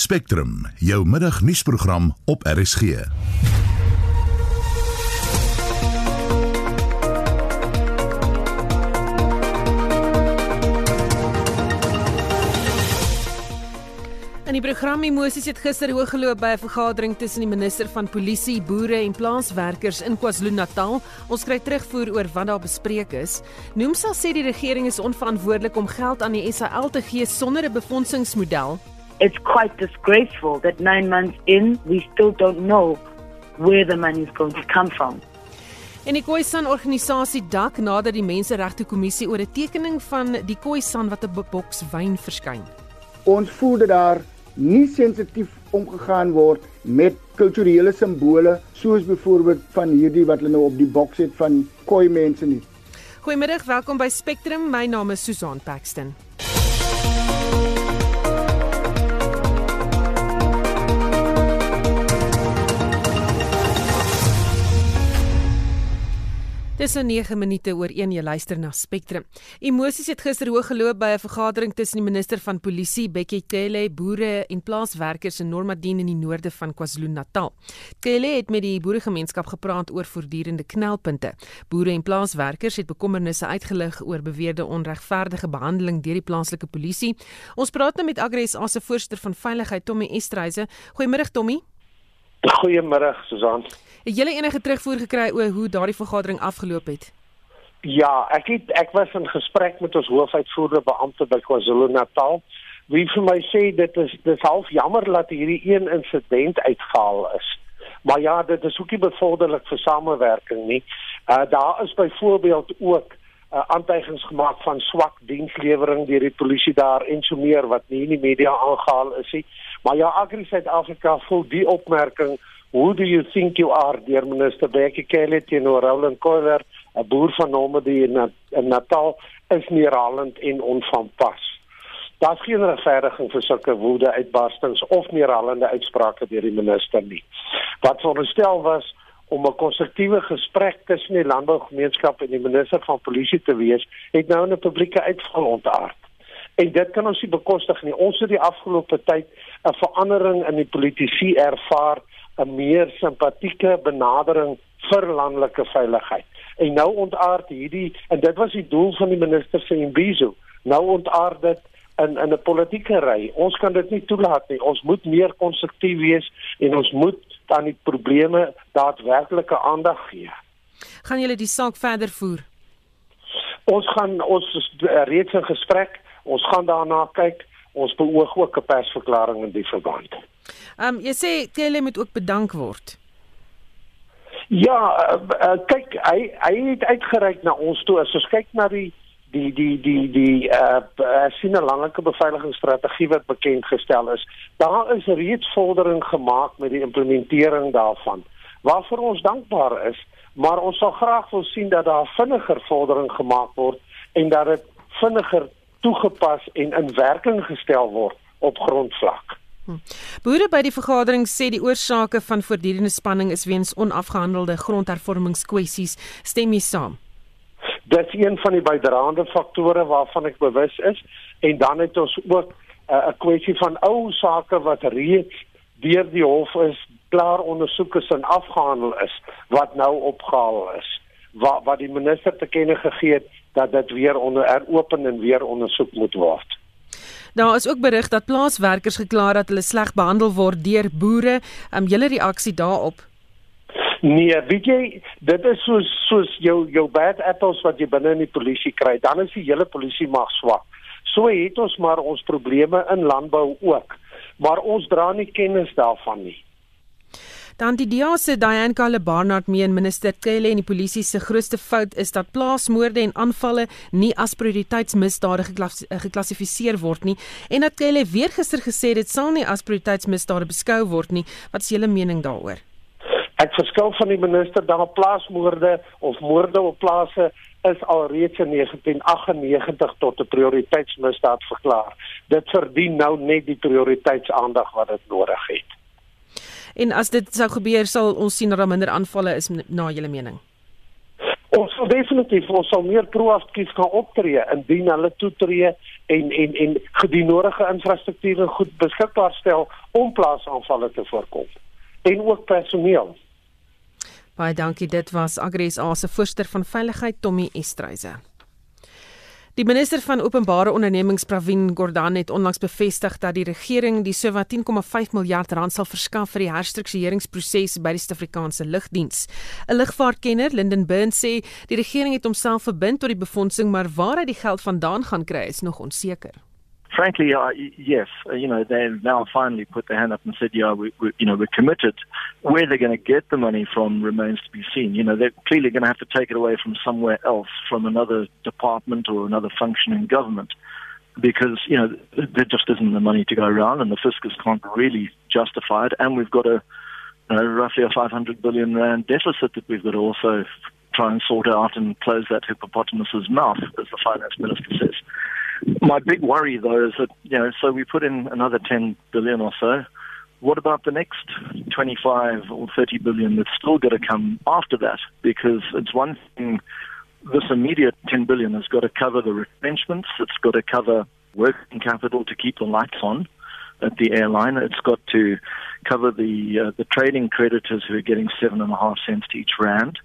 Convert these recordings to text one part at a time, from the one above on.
Spectrum, jou middagnuusprogram op RSG. In die program Emosies het gister hoog geloop by 'n vergadering tussen die minister van Polisie, boere en plaaswerkers in KwaZulu-Natal. Ons kry terugvoer oor wat daar bespreek is. Nomsa sê die regering is onverantwoordelik om geld aan die SAL te gee sonder 'n befondsingsmodel. It's quite disgraceful that 9 months in we still don't know where the money is going to come from. En die Khoisan organisasie dak nadat die Menseregte Kommissie oor 'n tekening van die Khoisan wat 'n boks wyn verskyn. Ons voel dat daar nie sensitief omgegaan word met kulturele simbole soos byvoorbeeld van hierdie wat hulle nou op die boks het van koi mense nie. Goeiemiddag, welkom by Spectrum. My naam is Susan Paxton. Dis 'n 9 minute oor 1 jy luister na Spectrum. Emosies het gister hoog geloop by 'n vergadering tussen die minister van Polisie, Bekkie Cele, boere en plaaswerkers in Normadien in die noorde van KwaZulu-Natal. Cele het met die boeregemeenskap gepraat oor voortdurende knelpunte. Boere en plaaswerkers het bekommernisse uitgelig oor beweerde onregverdige behandeling deur die plaaslike polisie. Ons praat nou met Agres as se voorsteur van veiligheid, Tommy Estreise. Goeiemôre Tommy. Goeiemôre Susan. Het julle enige terugvoer gekry oor hoe daardie vergadering afgeloop het? Ja, ek het ek was in gesprek met ons hoofuitvoerende beampte by KwaZulu-Natal. Wie vir my sê dit is dis half jammer dat hierdie een insident uitgehaal is. Maar ja, dit is ook nie bevorderlik vir samewerking nie. Uh daar is byvoorbeeld ook uh, aantuigings gemaak van swak dienslewering deur die polisie daar en so meer wat nie in die media aangehaal is nie. Maar ja, Agri Suid-Afrika voel die opmerking Who do you think you are, dear Minister Bekkie Cele teenoor Roland Koller, 'n boer van Normandy in, in Natal, is neerhalend en onvanpas. Daar's geen regverdiging vir sulke woede uitbarstings of neerhalende uitsprake deur die minister nie. Wat veronderstel was om 'n konstruktiewe gesprek tussen die landbougemeenskap en die minister van polisie te wees, het nou in 'n publieke uitval ontaard. En dit kan ons nie bekostig nie. Ons het die afgelope tyd 'n verandering in die politisie ervaar 'n meer simpatieke benadering vir landelike veiligheid. En nou ontaard hierdie en dit was die doel van die minister se Imbizo. Nou ontaard dit in in 'n politieke ry. Ons kan dit nie toelaat nie. Ons moet meer konstruktief wees en ons moet aan die probleme daadwerklike aandag gee. Gaan julle die saak verder voer? Ons gaan ons is reeds in gesprek. Ons gaan daarna kyk. Ons beoog ook 'n persverklaring in die verband. Ehm um, jy sê Tele moet ook bedank word. Ja, uh, uh, kyk, hy hy het uitgereik na ons toe. As ons kyk na die die die die die uh, uh sien 'n landelike beveiligingsstrategie wat bekend gestel is. Daar is reeds vordering gemaak met die implementering daarvan. Waarvoor ons dankbaar is, maar ons sal graag wil sien dat daar vinniger vordering gemaak word en dat dit vinniger toegepas en in werking gestel word op grondvlak. Hm. Boere by die vergadering sê die oorsake van voortdurende spanning is weens onafgehandelde grondhervormingskwessies. Stem jy saam? Dit is een van die bydraende faktore waarvan ek bewus is en dan het ons ook eh, 'n uh, kwessie van ou sake wat reeds deur die hof is klaar ondersoek is en afgehandel is wat nou opgehaal is wat wat die minister te kenne gegee het dat dit weer onder heropen en weer ondersoek moet word. Daar is ook berig dat plaaswerkers gekla dat hulle sleg behandel word deur boere. Um, julle reaksie daarop? Nee, weet jy, dit is soos soos jou jou bad apples wat jy binne in die polisie kry, dan is die hele polisie mag swak. So het ons maar ons probleme in landbou ook. Maar ons dra nie kennis daarvan nie. Dan die DA se Diane Kalle Barnard meen minister Cele en die polisie se grootste fout is dat plaasmoorde en aanvalle nie as prioriteitsmisdade geklassifiseer word nie en dat Cele weer gister gesê dit sal nie as prioriteitsmisdade beskou word nie. Wat is julle mening daaroor? Ek verskil van die minister dat plaasmoorde of moorde op plase is alreeds in 1998 tot 'n prioriteitsmisdaad verklaar. Dit verdien nou net die prioriteitsaandag wat dit nodig het. En as dit sou gebeur, sal ons sien dat daar minder aanvalle is na julle mening. Ons sal definitief ons sal meer proaktief kan optree indien hulle toetree en en en die nodige infrastruktuur goed beskikbaar stel om plaasaanvalle te voorkom en ook personeel. Baie dankie. Dit was Agri SA se voorsteur van veiligheid Tommy Estreise. Die minister van Openbare Ondernemings Pravin Gordhan het onlangs bevestig dat die regering die sowat 10,5 miljard rand sal verskaf vir die herstruktureringsproses by die Suid-Afrikaanse Lugdiens. 'n Lugvaartkenner, Linden Burn sê die regering het homself verbind tot die befondsing, maar waar hy die geld vandaan gaan kry is nog onseker. Frankly, uh, yes, you know, they've now finally put their hand up and said, yeah, we, we you know, we're committed. Where they're going to get the money from remains to be seen. You know, they're clearly going to have to take it away from somewhere else, from another department or another function in government, because you know there just isn't the money to go around, and the fiscus can't really justify it. And we've got a roughly a 500 billion rand deficit that we've got to also try and sort out and close that hippopotamus's mouth, as the finance minister says. My big worry, though, is that you know, so we put in another 10 billion or so. What about the next 25 or 30 billion that's still got to come after that? Because it's one thing. This immediate 10 billion has got to cover the retrenchments. It's got to cover working capital to keep the lights on at the airline. It's got to cover the uh, the trading creditors who are getting seven and a half cents to each rand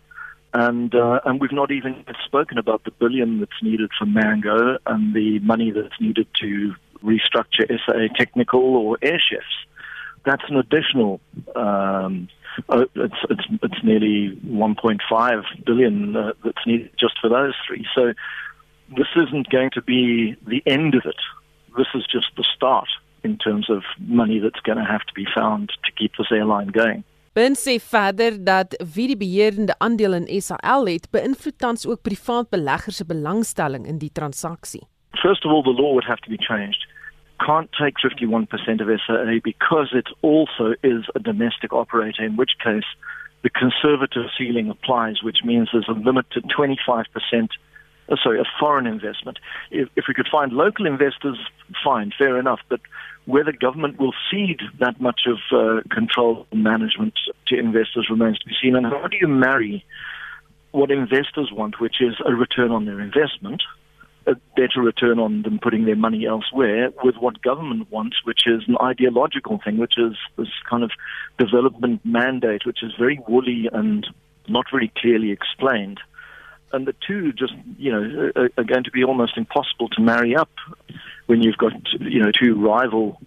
and uh, and we've not even spoken about the billion that's needed for Mango and the money that's needed to restructure SA Technical or Air Chefs. That's an additional. Um, uh, it's it's it's nearly 1.5 billion uh, that's needed just for those three. So this isn't going to be the end of it. This is just the start in terms of money that's going to have to be found to keep this airline going. Ben sê verder dat wie die beheerende aandeel in SAL het, beïnvloed tans ook privaat beleggers se belangstelling in die transaksie. First of all, the law would have to be changed. Can't take 51% of SAA because it also is a domestic operator, in which case the conservative ceiling applies, which means there's a limit to 25% uh, sorry, a foreign investment. If, if we could find local investors, fine, fair enough. But whether government will cede that much of uh, control and management to investors remains to be seen. And how do you marry what investors want, which is a return on their investment, a better return on them putting their money elsewhere, with what government wants, which is an ideological thing, which is this kind of development mandate, which is very woolly and not very clearly explained and the two just you know are going to be almost impossible to marry up when you've got you know two rival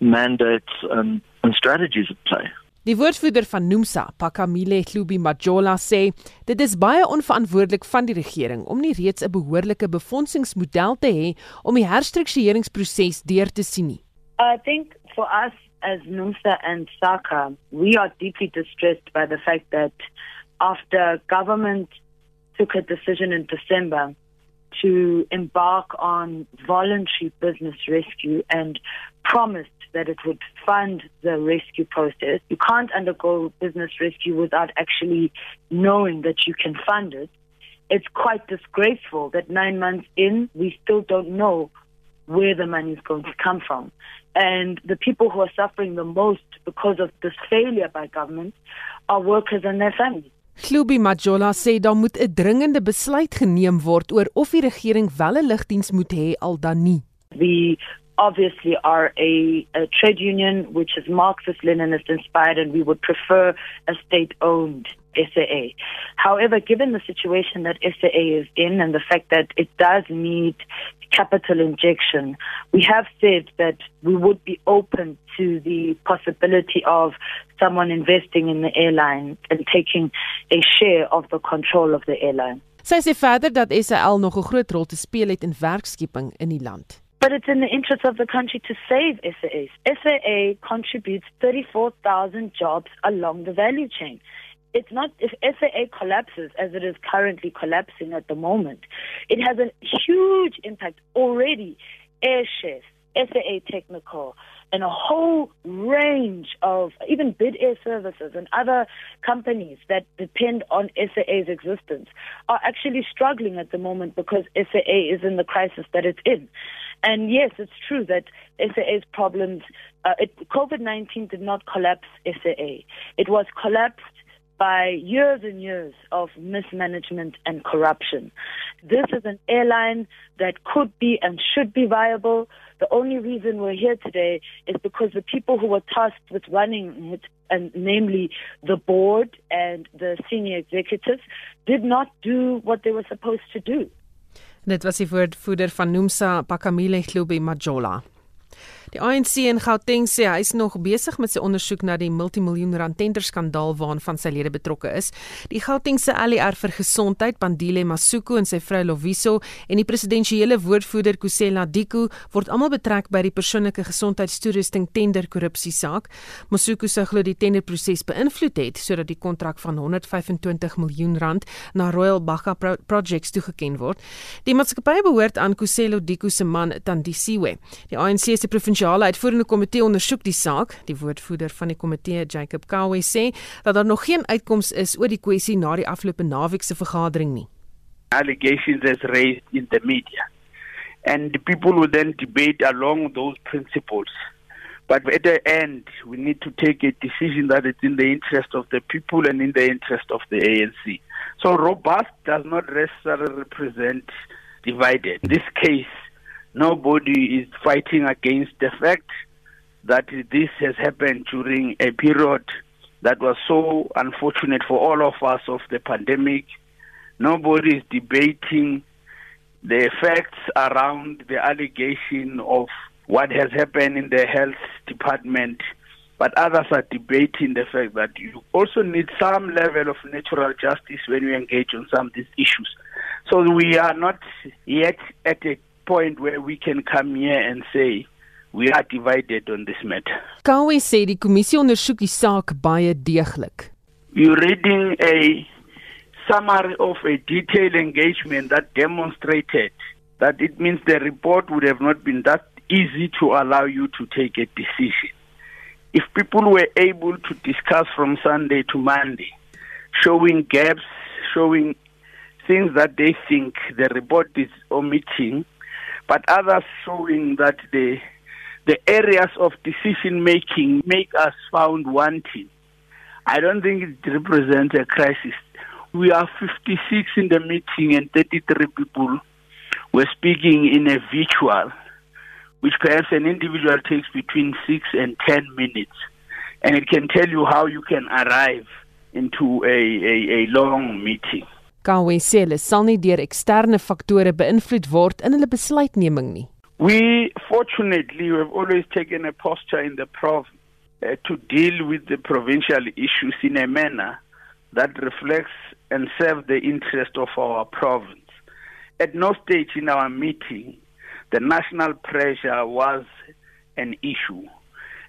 mandates and, and strategies at play. Die woordvoerder van Nomsa, Pakamile Hlubi Majola sê, dit is baie onverantwoordelik van die regering om nie reeds 'n behoorlike befondsingsmodel te hê om die herstruktureringsproses deur te sien nie. I think for us as Nomsa and SACA, we are deeply distressed by the fact that after government took a decision in December to embark on voluntary business rescue and promised that it would fund the rescue process. You can't undergo business rescue without actually knowing that you can fund it. It's quite disgraceful that nine months in, we still don't know where the money is going to come from. And the people who are suffering the most because of this failure by government are workers and their families. Klubi Majola sê daar moet 'n dringende besluit geneem word oor of die regering wel 'n lugdiens moet hê al dan nie. We obviously are a, a trade union which is Marxist Leninist inspired and we would prefer a state owned SAA. However, given the situation that SAA is in and the fact that it does need capital injection, we have said that we would be open to the possibility of someone investing in the airline and taking a share of the control of the airline. Sy sê verder dat SAL nog 'n groot rol te speel het in werkskepping in die land. But it's in the interest of the country to save SAAs. SAA contributes 34,000 jobs along the value chain it's not if SAA collapses as it is currently collapsing at the moment, it has a huge impact already. Air Chefs, SAA Technical, and a whole range of even bid air services and other companies that depend on SAA's existence are actually struggling at the moment because SAA is in the crisis that it's in. And yes, it's true that SAA's problems, uh, COVID 19 did not collapse SAA. It was collapsed by years and years of mismanagement and corruption. This is an airline that could be and should be viable. The only reason we're here today is because the people who were tasked with running it, and namely the board and the senior executives, did not do what they were supposed to do. Dit was die woordvoerder van Nomsa Pakamile Globe Majola. Die ANC in Gauteng sê hy is nog besig met sy ondersoek na die multimiljoen rand tenderskandaal waaraan van sy lede betrokke is. Die Gautengse ALR vir gesondheid, Bandile Masuku en sy vrou Loviso en die presidensiële woordvoerder Kusela Diku word almal betrek by die persoonlike gesondheidstoerusting tender korrupsie saak. Masuku sê glo die tenderproses beïnvloed het sodat die kontrak van 125 miljoen rand na Royal Baka Pro Projects toegeken word. Die maatskappy behoort aan Kuselo Diku se man Tandisiwe. Die ANC se provinsiale uitvoerende komitee ondersoek die saak. Die woordvoerder van die komitee, Jacob Kawe, sê dat daar nog geen uitkoms is oor die kwessie na die afgelope naweek se vergadering nie. Allegations as raised in the media. And the people will then debate along those principles. But at the end, we need to take a decision that is in the interest of the people and in the interest of the ANC. So robust does not necessarily represent divided. In this case, nobody is fighting against the fact that this has happened during a period that was so unfortunate for all of us of the pandemic. Nobody is debating the facts around the allegation of what has happened in the health department, but others are debating the fact that you also need some level of natural justice when you engage on some of these issues. So we are not yet at a point where we can come here and say we are divided on this matter. Kawe sê die kommissie ondersoek die saak baie deeglik. You're reading a summary of a detailed engagement that demonstrated that it means the report would have not been that easy to allow you to take a decision. If people were able to discuss from Sunday to Monday, showing gaps, showing things that they think the report is omitting, but others showing that the the areas of decision making make us found wanting. I don't think it represents a crisis. We are 56 in the meeting and 33 people were speaking in a virtual, which perhaps an individual takes between 6 and 10 minutes. And it can tell you how you can arrive into a, a, a long meeting. Kawe sê hulle sal nie deur eksterne faktore beïnvloed word in hulle besluitneming nie. We fortunately have always taken a posture in the province uh, to deal with the provincial issues in a manner that reflects and serves the interest of our province. At no stage in our meeting, the national pressure was an issue,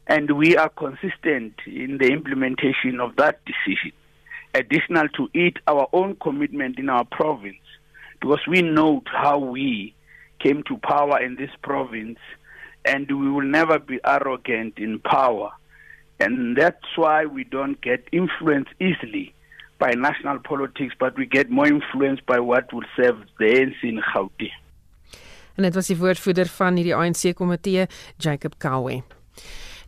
and we are consistent in the implementation of that decision. Additional to it, our own commitment in our province, because we note how we came to power in this province, and we will never be arrogant in power. And that's why we don't get influenced easily by national politics, but we get more influenced by what will serve the ANC in Gauteng. En dit was die woordvoerder van hierdie ANC komitee, Jacob Kawe.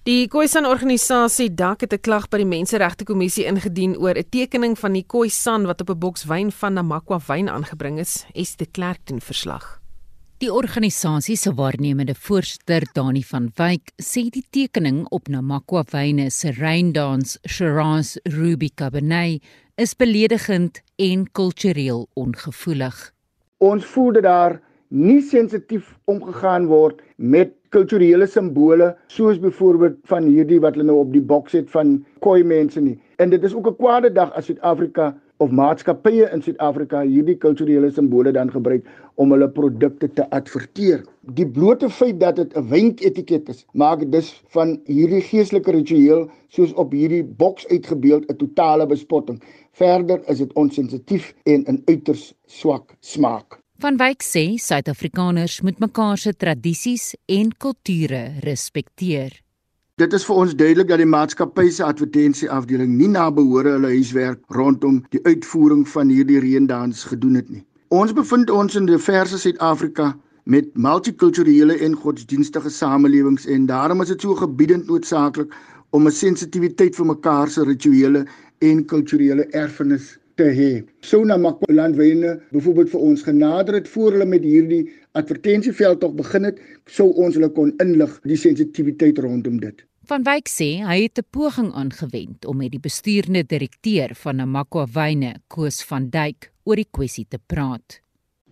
Die Khoisan organisasie DAK het 'n klag by die Menseregte Kommissie ingedien oor 'n tekening van die Khoisan wat op 'n boks wyn van Namakwa wyn aangebring is. Es de Klerk doen verslag. Die organisasie se waarnemende voorsitter, Dani van Wyk, sê die tekening op Namakwa wyne se Reindans Shiraz Ruby Cabernet is beledigend en kultureel ongevoelig. Ons voel dat daar nie sensitief omgegaan word met kulturele simbole soos byvoorbeeld van hierdie wat hulle nou op die boks het van koi mense nie. En dit is ook 'n kwade dag as Suid-Afrika of maatskappye in Suid-Afrika hierdie kulturele simbole dan gebruik om hulle produkte te adverteer. Die blote feit dat dit 'n wenketiket is, maak dus van hierdie geestelike ritueel soos op hierdie boks uitgebeeld 'n totale bespotting. Verder is dit onsensitief en 'n uiters swak smaak. Van Wyk sê Suid-Afrikaners moet mekaar se tradisies en kulture respekteer. Dit is vir ons duidelik dat die maatskappy se advertensieafdeling nie na behore hulle huiswerk rondom die uitvoering van hierdie reendans gedoen het nie. Ons bevind ons in 'n diverse Suid-Afrika met multikulturele en godsdienstige samelewings en daarom is dit so gebiedend noodsaaklik om 'n sensitiwiteit vir mekaar se rituele en kulturele erfenis te hê. Sou na Makwalandwyne byvoorbeeld vir ons genader het voor hulle met hierdie advertensieveld tog begin het, sou ons hulle kon inlig die sensitiwiteit rondom dit. Van Wyk sê hy het 'n poging aangewend om met die bestuurende direkteur van Namakwa Wyne, Koos van Duyk, oor die kwessie te praat.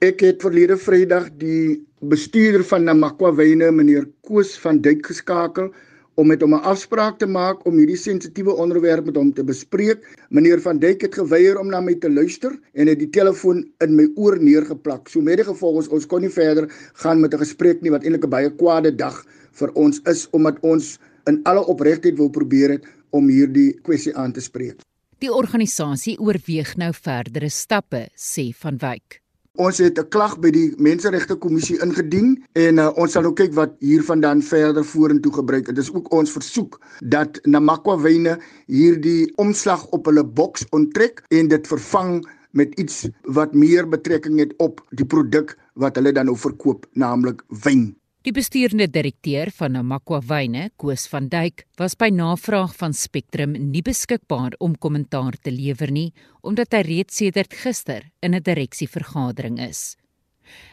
Ek het verlede Vrydag die bestuurder van Namakwa Wyne, meneer Koos van Duyk geskakel om met hom 'n afspraak te maak om hierdie sensitiewe onderwerp met hom te bespreek. Meneer van Duyk het geweier om na my te luister en het die telefoon in my oor neergeplak. So met die gevolg ons, ons kon nie verder gaan met 'n gesprek nie wat eintlik 'n baie kwade dag vir ons is omdat ons in alle opregtheid wil probeer het om hierdie kwessie aan te spreek. Die organisasie oorweeg nou verdere stappe, sê van Wyk. Ons het 'n klag by die Menseregte Kommissie ingedien en uh, ons sal nou kyk wat hiervandaan verder vorentoe gebruik. Dit is ook ons versoek dat Namakwa Wyne hierdie omslag op hulle boks onttrek en dit vervang met iets wat meer betrekking het op die produk wat hulle dan nou verkoop, naamlik wyn. Die bestuurende direkteur van Namakwa Wyne, Koos van Duyk, was by navraag van Spectrum nie beskikbaar om kommentaar te lewer nie, omdat hy reeds sedert gister in 'n direksievergadering is.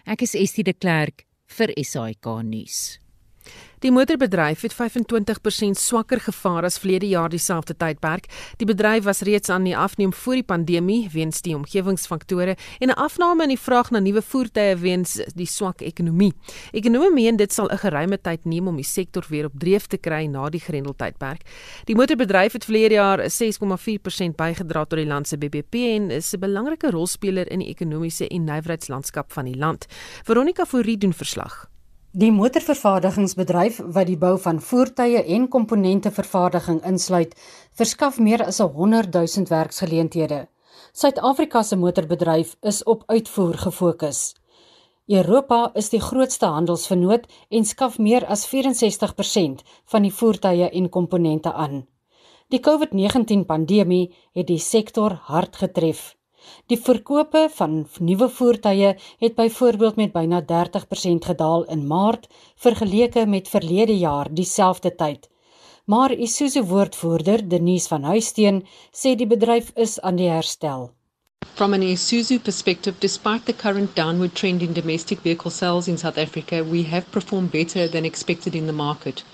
Ek is Estie de Klerk vir SAK nuus. Die motorbedryf het 25% swakker gevaar as verlede jaar dieselfde tydperk. Die bedryf was reeds aan die afneem voor die pandemie weens die omgewingsfaktore en 'n afname in die vraag na nuwe voertuie weens die swak ekonomie. Ekonome meen dit sal 'n geruime tyd neem om die sektor weer op dreef te kry na die grendeltydperk. Die motorbedryf het verlede jaar 6,4% bygedra tot die land se BBP en is 'n belangrike rolspeler in die ekonomiese en nywerheidslandskap van die land. Veronica Fourie doen verslag. Die motorvervaardigingsbedryf wat die bou van voertuie en komponentevervaardiging insluit, verskaf meer as 100 000 werksgeleenthede. Suid-Afrika se motorbedryf is op uitvoer gefokus. Europa is die grootste handelsvernoot en skaf meer as 64% van die voertuie en komponente aan. Die COVID-19 pandemie het die sektor hard getref. Die verkope van nuwe voertuie het byvoorbeeld met byna 30% gedaal in Maart vergeleke met verlede jaar dieselfde tyd. Maar Isuzu woordvoerder Denise van Huisteen sê die bedryf is aan die herstel. From an Isuzu perspective, despite the current downward trend in domestic vehicle sales in South Africa, we have performed better than expected in the market.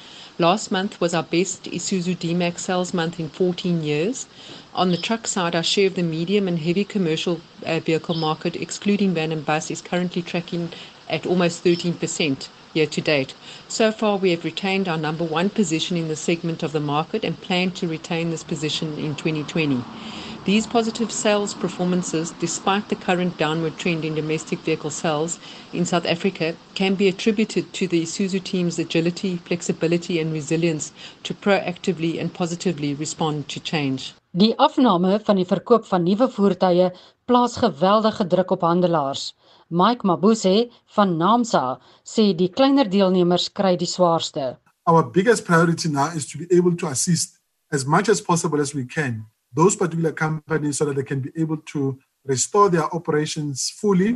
Last month was our best Isuzu D-Max sales month in 14 years. On the truck side, our share of the medium and heavy commercial uh, vehicle market, excluding van and bus, is currently tracking at almost 13% year to date. So far, we have retained our number one position in the segment of the market and plan to retain this position in 2020. These positive sales performances, despite the current downward trend in domestic vehicle sales in South Africa, can be attributed to the Isuzu team's agility, flexibility, and resilience to proactively and positively respond to change. Die afname van die verkoop van nuwe voertuie plaas geweldige druk op handelaars. Mike Mabuse van Namsa sê die kleiner deelnemers kry die swaarste. Our biggest priority now is to be able to assist as much as possible as we can those particular companies so that they can be able to restore their operations fully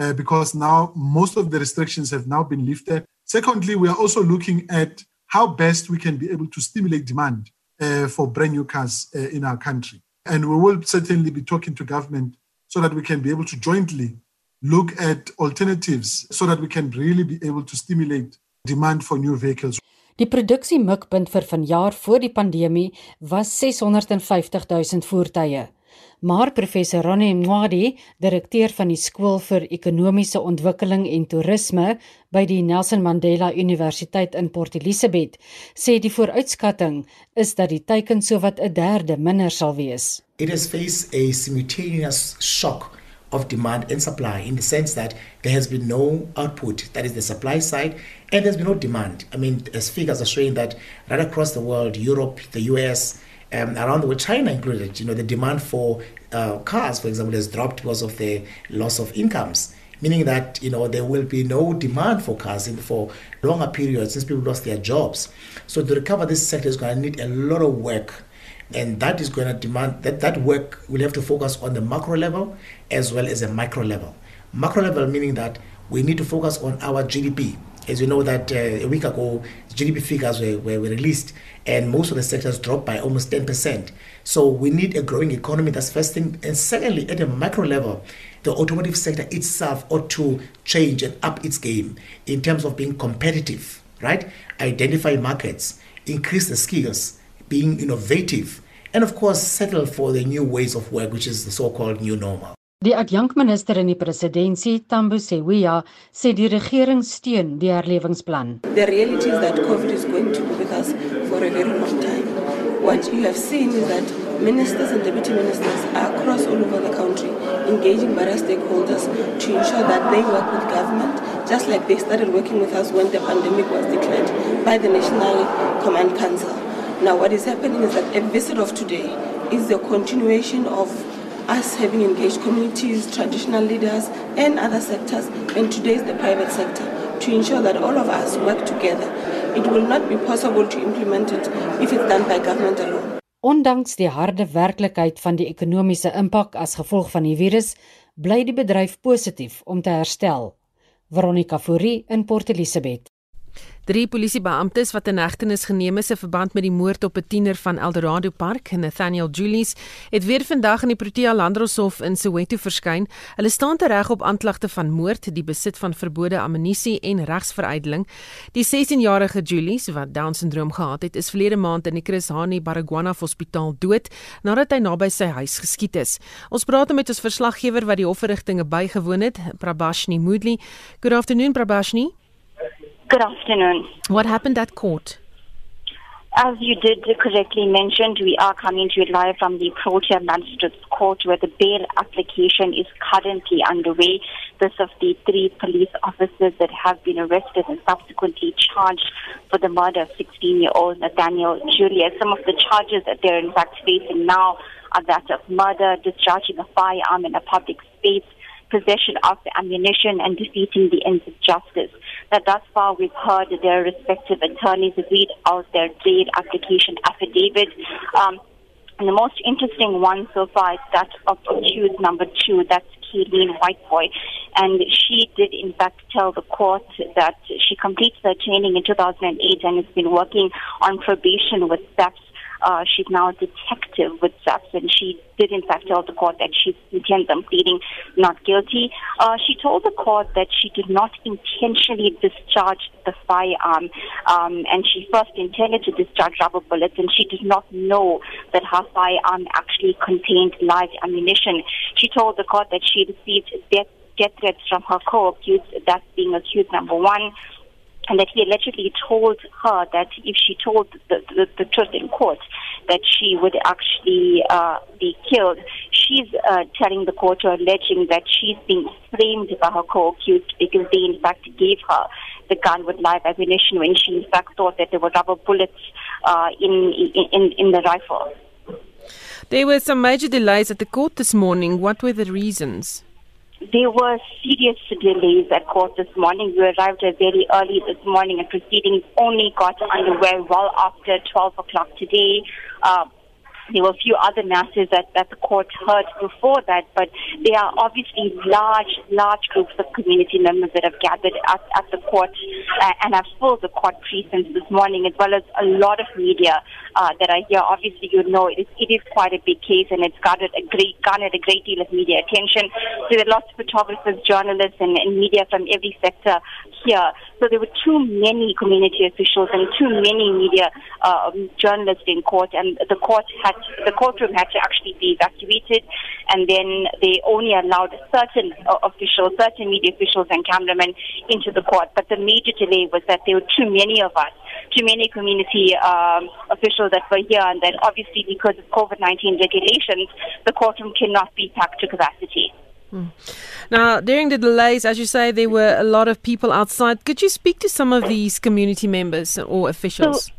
uh, because now most of the restrictions have now been lifted. Secondly, we are also looking at how best we can be able to stimulate demand uh, for brand new cars uh, in our country. And we will certainly be talking to government so that we can be able to jointly look at alternatives so that we can really be able to stimulate demand for new vehicles. Die produksiemikpunt vir vanjaar voor die pandemie was 650 000 voertuie. Maar professor Ronnie Mwadi, direkteur van die skool vir ekonomiese ontwikkeling en toerisme by die Nelson Mandela Universiteit in Port Elizabeth, sê die vooruitskatting is dat die teiken sowat 'n derde minder sal wees. It has faced a simultaneous shock of demand and supply in the sense that there has been no output, that is the supply side, and there's been no demand. I mean, as figures are showing that right across the world, Europe, the US, um, around the world, China included, you know, the demand for uh, cars, for example, has dropped because of the loss of incomes. Meaning that you know there will be no demand for cars in, for longer periods since people lost their jobs. So to recover this sector is going to need a lot of work and that is going to demand that that work will have to focus on the macro level as well as a micro level macro level meaning that we need to focus on our gdp As you know that uh, a week ago, GDP figures were, were, were released and most of the sectors dropped by almost 10%. So we need a growing economy, that's first thing. And secondly, at a macro level, the automotive sector itself ought to change and up its game in terms of being competitive, right? Identify markets, increase the skills, being innovative, and of course settle for the new ways of work, which is the so-called new normal. Die adjunkminister in die presidentskap, Tambo Sewia, sê die regering steun die herlewingsplan. The reality is that COVID is going to be with us for a very long time. What you have seen is that ministers and deputy ministers are across all over the country engaging various stakeholders to ensure that they work with government, just like they started working with us when the pandemic was declared by the National Command Council. Now, what is happening is that a visit of today is the continuation of us having engaged communities, traditional leaders, and other sectors, and today is the private sector, to ensure that all of us work together. It will not be possible to implement it if it's done by government alone. Ondanks die harde werklikheid van die ekonomiese impak as gevolg van die virus, bly die bedryf positief om te herstel. Veronica Fourie in Port Elizabeth. Drie polisiebeamptes wat in hegtenis geneem is in verband met die moord op 'n tiener van Eldorado Park, Nathaniel Julies, het weer vandag in die Protea Landdroshof in Soweto verskyn. Hulle staan tereg op aanklagte van moord, die besit van verbode ammunisie en regsveruideling. Die 16-jarige Julies, wat Down-sindroom gehad het, is verlede maand in die Chris Hani Baragwanath Hospitaal dood nadat hy naby sy huis geskiet is. Ons praat met ons verslaggewer wat die hofverrigtinge bygewoon het, Prabashni Moodley. Good afternoon Prabashni. Good afternoon. What happened at court? As you did correctly mention, we are coming to you live from the Protea Magistrates Court where the bail application is currently underway. This of the three police officers that have been arrested and subsequently charged for the murder of 16-year-old Nathaniel Julius. Some of the charges that they're in fact facing now are that of murder, discharging a firearm in a public space, possession of the ammunition and defeating the ends of justice. That thus far we've heard their respective attorneys read out their bail application affidavit. Um, and the most interesting one so far is that of accused number two, that's Kaylene Whiteboy. And she did in fact tell the court that she completed her training in 2008 and has been working on probation with SAPS uh, she's now a detective with SAPS, and she did in fact tell the court that she intends on pleading not guilty. Uh, she told the court that she did not intentionally discharge the firearm, um, and she first intended to discharge rubber bullets, and she did not know that her firearm actually contained live ammunition. She told the court that she received death, death threats from her co-accused, that being accused number one and that he allegedly told her that if she told the, the, the truth in court, that she would actually uh, be killed. She's uh, telling the court or alleging that she's being framed by her co-accused because they in fact gave her the gun with live ammunition when she in fact thought that there were rubber bullets uh, in, in, in the rifle. There were some major delays at the court this morning. What were the reasons? There were serious delays at court this morning. We arrived very early this morning and proceedings only got underway well after 12 o'clock today. Uh, there were a few other matters that, that the court heard before that, but there are obviously large, large groups of community members that have gathered at, at the court uh, and have filled the court precincts this morning, as well as a lot of media uh, that are here. Obviously, you know it is, it is quite a big case, and it's garnered a great garnered a great deal of media attention. So there are lots of photographers, journalists, and, and media from every sector here. So there were too many community officials and too many media uh, journalists in court, and the court had the courtroom had to actually be evacuated, and then they only allowed certain uh, officials, certain media officials and cameramen into the court. But the major delay was that there were too many of us, too many community um, officials that were here, and then obviously because of COVID-19 regulations, the courtroom cannot be packed to capacity. Hmm. Now, during the delays, as you say, there were a lot of people outside. Could you speak to some of these community members or officials? So,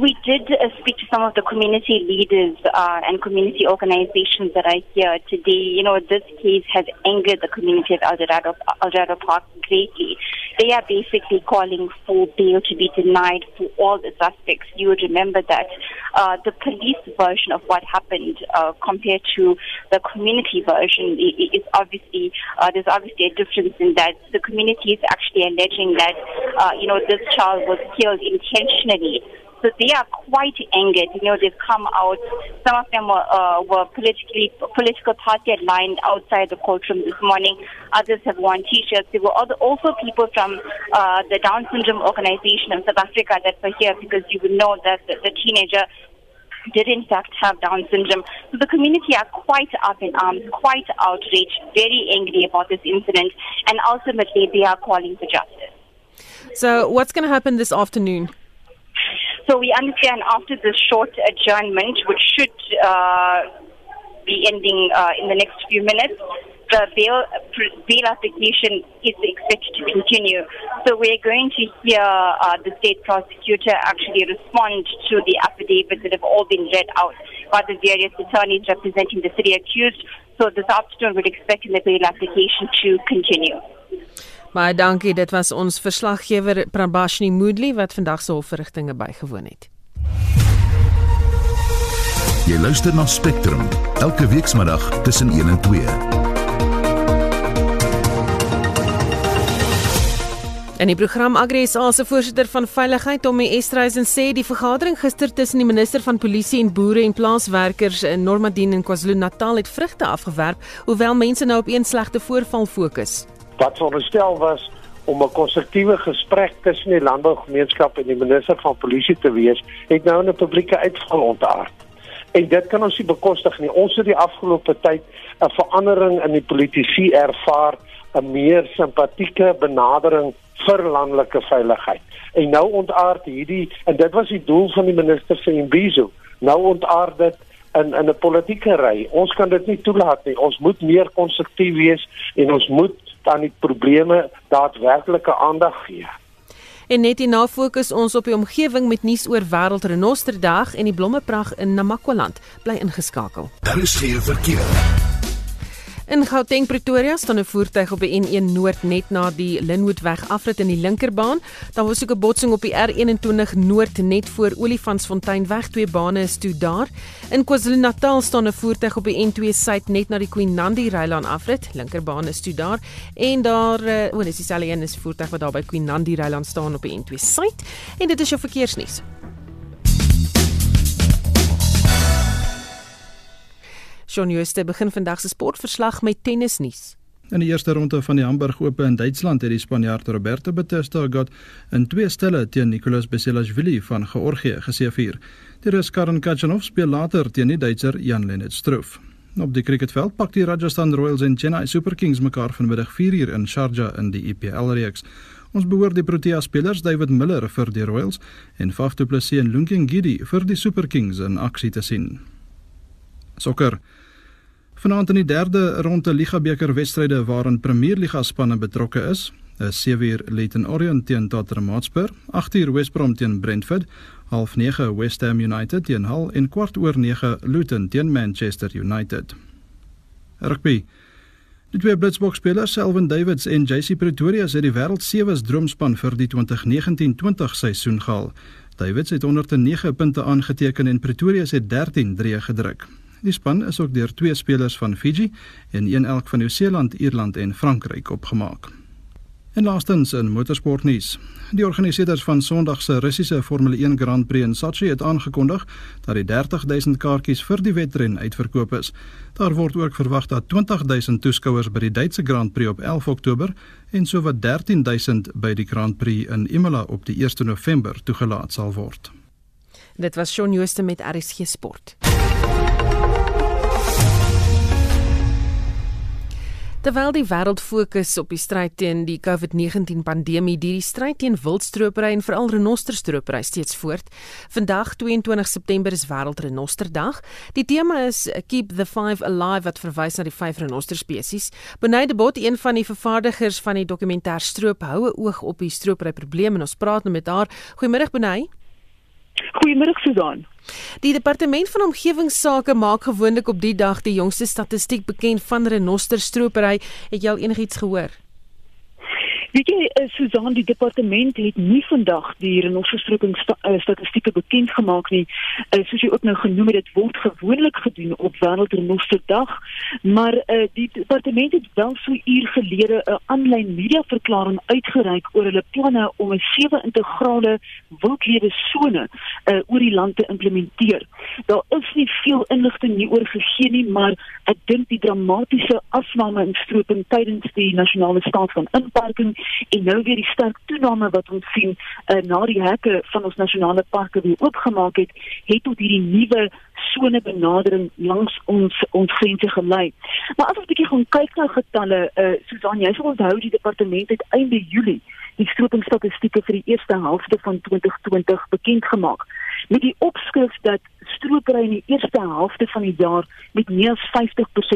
we did uh, speak to some of the community leaders uh, and community organizations that are here today. You know, this case has angered the community of El Dorado, Park greatly. they are basically calling for bail to be denied for all the suspects. You would remember that uh, the police version of what happened uh, compared to the community version is obviously uh, there's obviously a difference in that the community is actually alleging that uh, you know this child was killed intentionally so they are quite angered. You know, they've come out. Some of them were, uh, were politically political party aligned outside the courtroom this morning. Others have worn T-shirts. There were also people from uh, the Down syndrome organization of South Africa that were here because you would know that the, the teenager did in fact have Down syndrome. So the community are quite up in arms, quite outraged, very angry about this incident, and ultimately they are calling for justice. So, what's going to happen this afternoon? So we understand after this short adjournment, which should uh, be ending uh, in the next few minutes, the bail, bail application is expected to continue. So we're going to hear uh, the state prosecutor actually respond to the affidavits that have all been read out by the various attorneys representing the city accused. So this afternoon we're expecting the bail application to continue. Baie dankie, dit was ons verslaggewer Prabashni Moodley wat vandag se hofverrigtinge bygewoon het. Jy luister na Spectrum elke weekmiddag tussen 1 en 2. En die program Agresa se voorsitter van veiligheid Tommy Estreisen sê die vergadering gister tussen die minister van polisie en boere en plaaswerkers in Normadien en KwaZulu-Natal het vrugte afgewerp, hoewel mense nou op een slegte voorval fokus wat veronderstel was om 'n konstruktiewe gesprek tussen die landbougemeenskap en die minister van polisie te wees, het nou in 'n publieke uitval ontaard. En dit kan ons nie bekostig nie. Ons het die afgelope tyd 'n verandering in die politisie ervaar, 'n meer simpatieke benadering vir landelike veiligheid. En nou ontaard hierdie en dit was die doel van die minister se Imbizo. Nou ontaard dit in in 'n politieke ry. Ons kan dit nie toelaat nie. Ons moet meer konstruktief wees en ons moet aan die probleme daadwerklike aandag gee. En net hierna fokus ons op die omgewing met nuus oor Wêreldrenosterdag en die blommepragt in Namakwaland. Bly ingeskakel. Daar is geen verkeer. In Gauteng Pretoria staan 'n voertuig op die N1 Noord net na die Linwoodweg afrit in die linkerbaan. Daar was ook 'n botsing op die R21 Noord net voor Olifantsfontein weg. Twee bane is toe daar. In KwaZulu-Natal staan 'n voertuig op die N2 Suid net na die Queen Nandi Rylaan afrit. Linkerbaan is toe daar. En daar, uh, o, dis dieselfde een is voertuig wat daar by Queen Nandi Rylaan staan op die N2 Suid. En dit is jou verkeersnuus. Shaun Jooste begin vandag se sportverslag met tennisnuus. In die eerste ronde van die Hamburg Ope in Duitsland het die Spanjaard Roberto Bautista Agut in twee stelle teen Nicolas Basilashvili van Georgië geseëvier. Die Rus Karen Khachanov speel later teen die Duitser Jan-Lennard Struff. Op die cricketveld pak die Rajasthan Royals en Chennai Super Kings mekaar vanmiddag 4uur in Sharjah in die IPL reeks. Ons behoort die Protea spelers David Miller vir die Royals en Faf du Plessis en Lunking Giddy vir die Super Kings in aksie te sien. Sokker Vanaand in die derde ronde Liga beker wedstryde waarin Premier Liga spanne betrokke is, is 7uur Leyton Orient teen Tottenham Hotspur, 8uur West Brom teen Brentford, 09:30 West Ham United teen Hull en kwart oor 9 Luton teen Manchester United. Rugby. Die twee Blitsboks spelers, Selwyn Davids en JC Pretoria, het die wêreld sewes droomspan vir die 2019-20 seisoen gehaal. Davids het 109 punte aangeteken en Pretoria het 13 drie gedruk. Die span is ook deur twee spelers van Fiji en een elk van Nieu-Seeland, Ierland en Frankryk opgemaak. En laastens in motorsportnuus. Die organiseerders van Sondag se Russiese Formule 1 Grand Prix in Sochi het aangekondig dat die 30000 kaartjies vir die wedren uitverkoop is. Daar word ook verwag dat 20000 toeskouers by die Duitse Grand Prix op 11 Oktober en sowat 13000 by die Grand Prix in Imola op die 1 November toegelaat sal word. Dit was Shaun Jooste met RSG Sport. Terwyl die wêreld fokus op die stryd teen die COVID-19 pandemie, duur die stryd teen wildstropery en veral renosterstropery steeds voort. Vandag 22 September is wêreldrenosterdag. Die tema is Keep the Five Alive wat verwys na die vyf renoster spesies. Beneide Bot, een van die vervaardigers van die dokumentêr Stroop, hou 'n oog op die stropery probleem en ons praat nou met haar. Goeiemôre Beneide. Goeiemôre Susan. Die departement van omgewingsake maak gewoonlik op die dag die jongste statistiek bekend van renosterstropery. Het jy al enigiets gehoor? Weet jy, uh, Susan, die departement het nie vandag die renosterstroping sta, uh, statistieke bekend gemaak nie. Uh, soos jy ook nou genoem het, dit word gewoonlik gedoen op Wêreldrenosterdag, maar uh, die departement het wel so uur gelede 'n aanlyn media verklaring uitgereik oor hulle planne om 'n sewe integrale wildlewe sone uh, oor die land te implementeer. Daar is nie veel inligting hieroor gegee nie, maar ek dink die dramatiese afname in stroping tydens die nasionale staat van inperking en nou weer die sterk toename wat ons sien uh, na die hekke van ons nasionale parke weer oopgemaak het, het tot hierdie nuwe sone benadering langs ons ons grense gelei. Maar as ons 'n bietjie gaan kyk na getalle, uh, Susan, jy sal onthou die departement het einde Julie die stroopingstatistieke vir die eerste helfte van 2020 bekend gemaak met die opskrif dat stropery in die eerste helfte van die jaar met meer as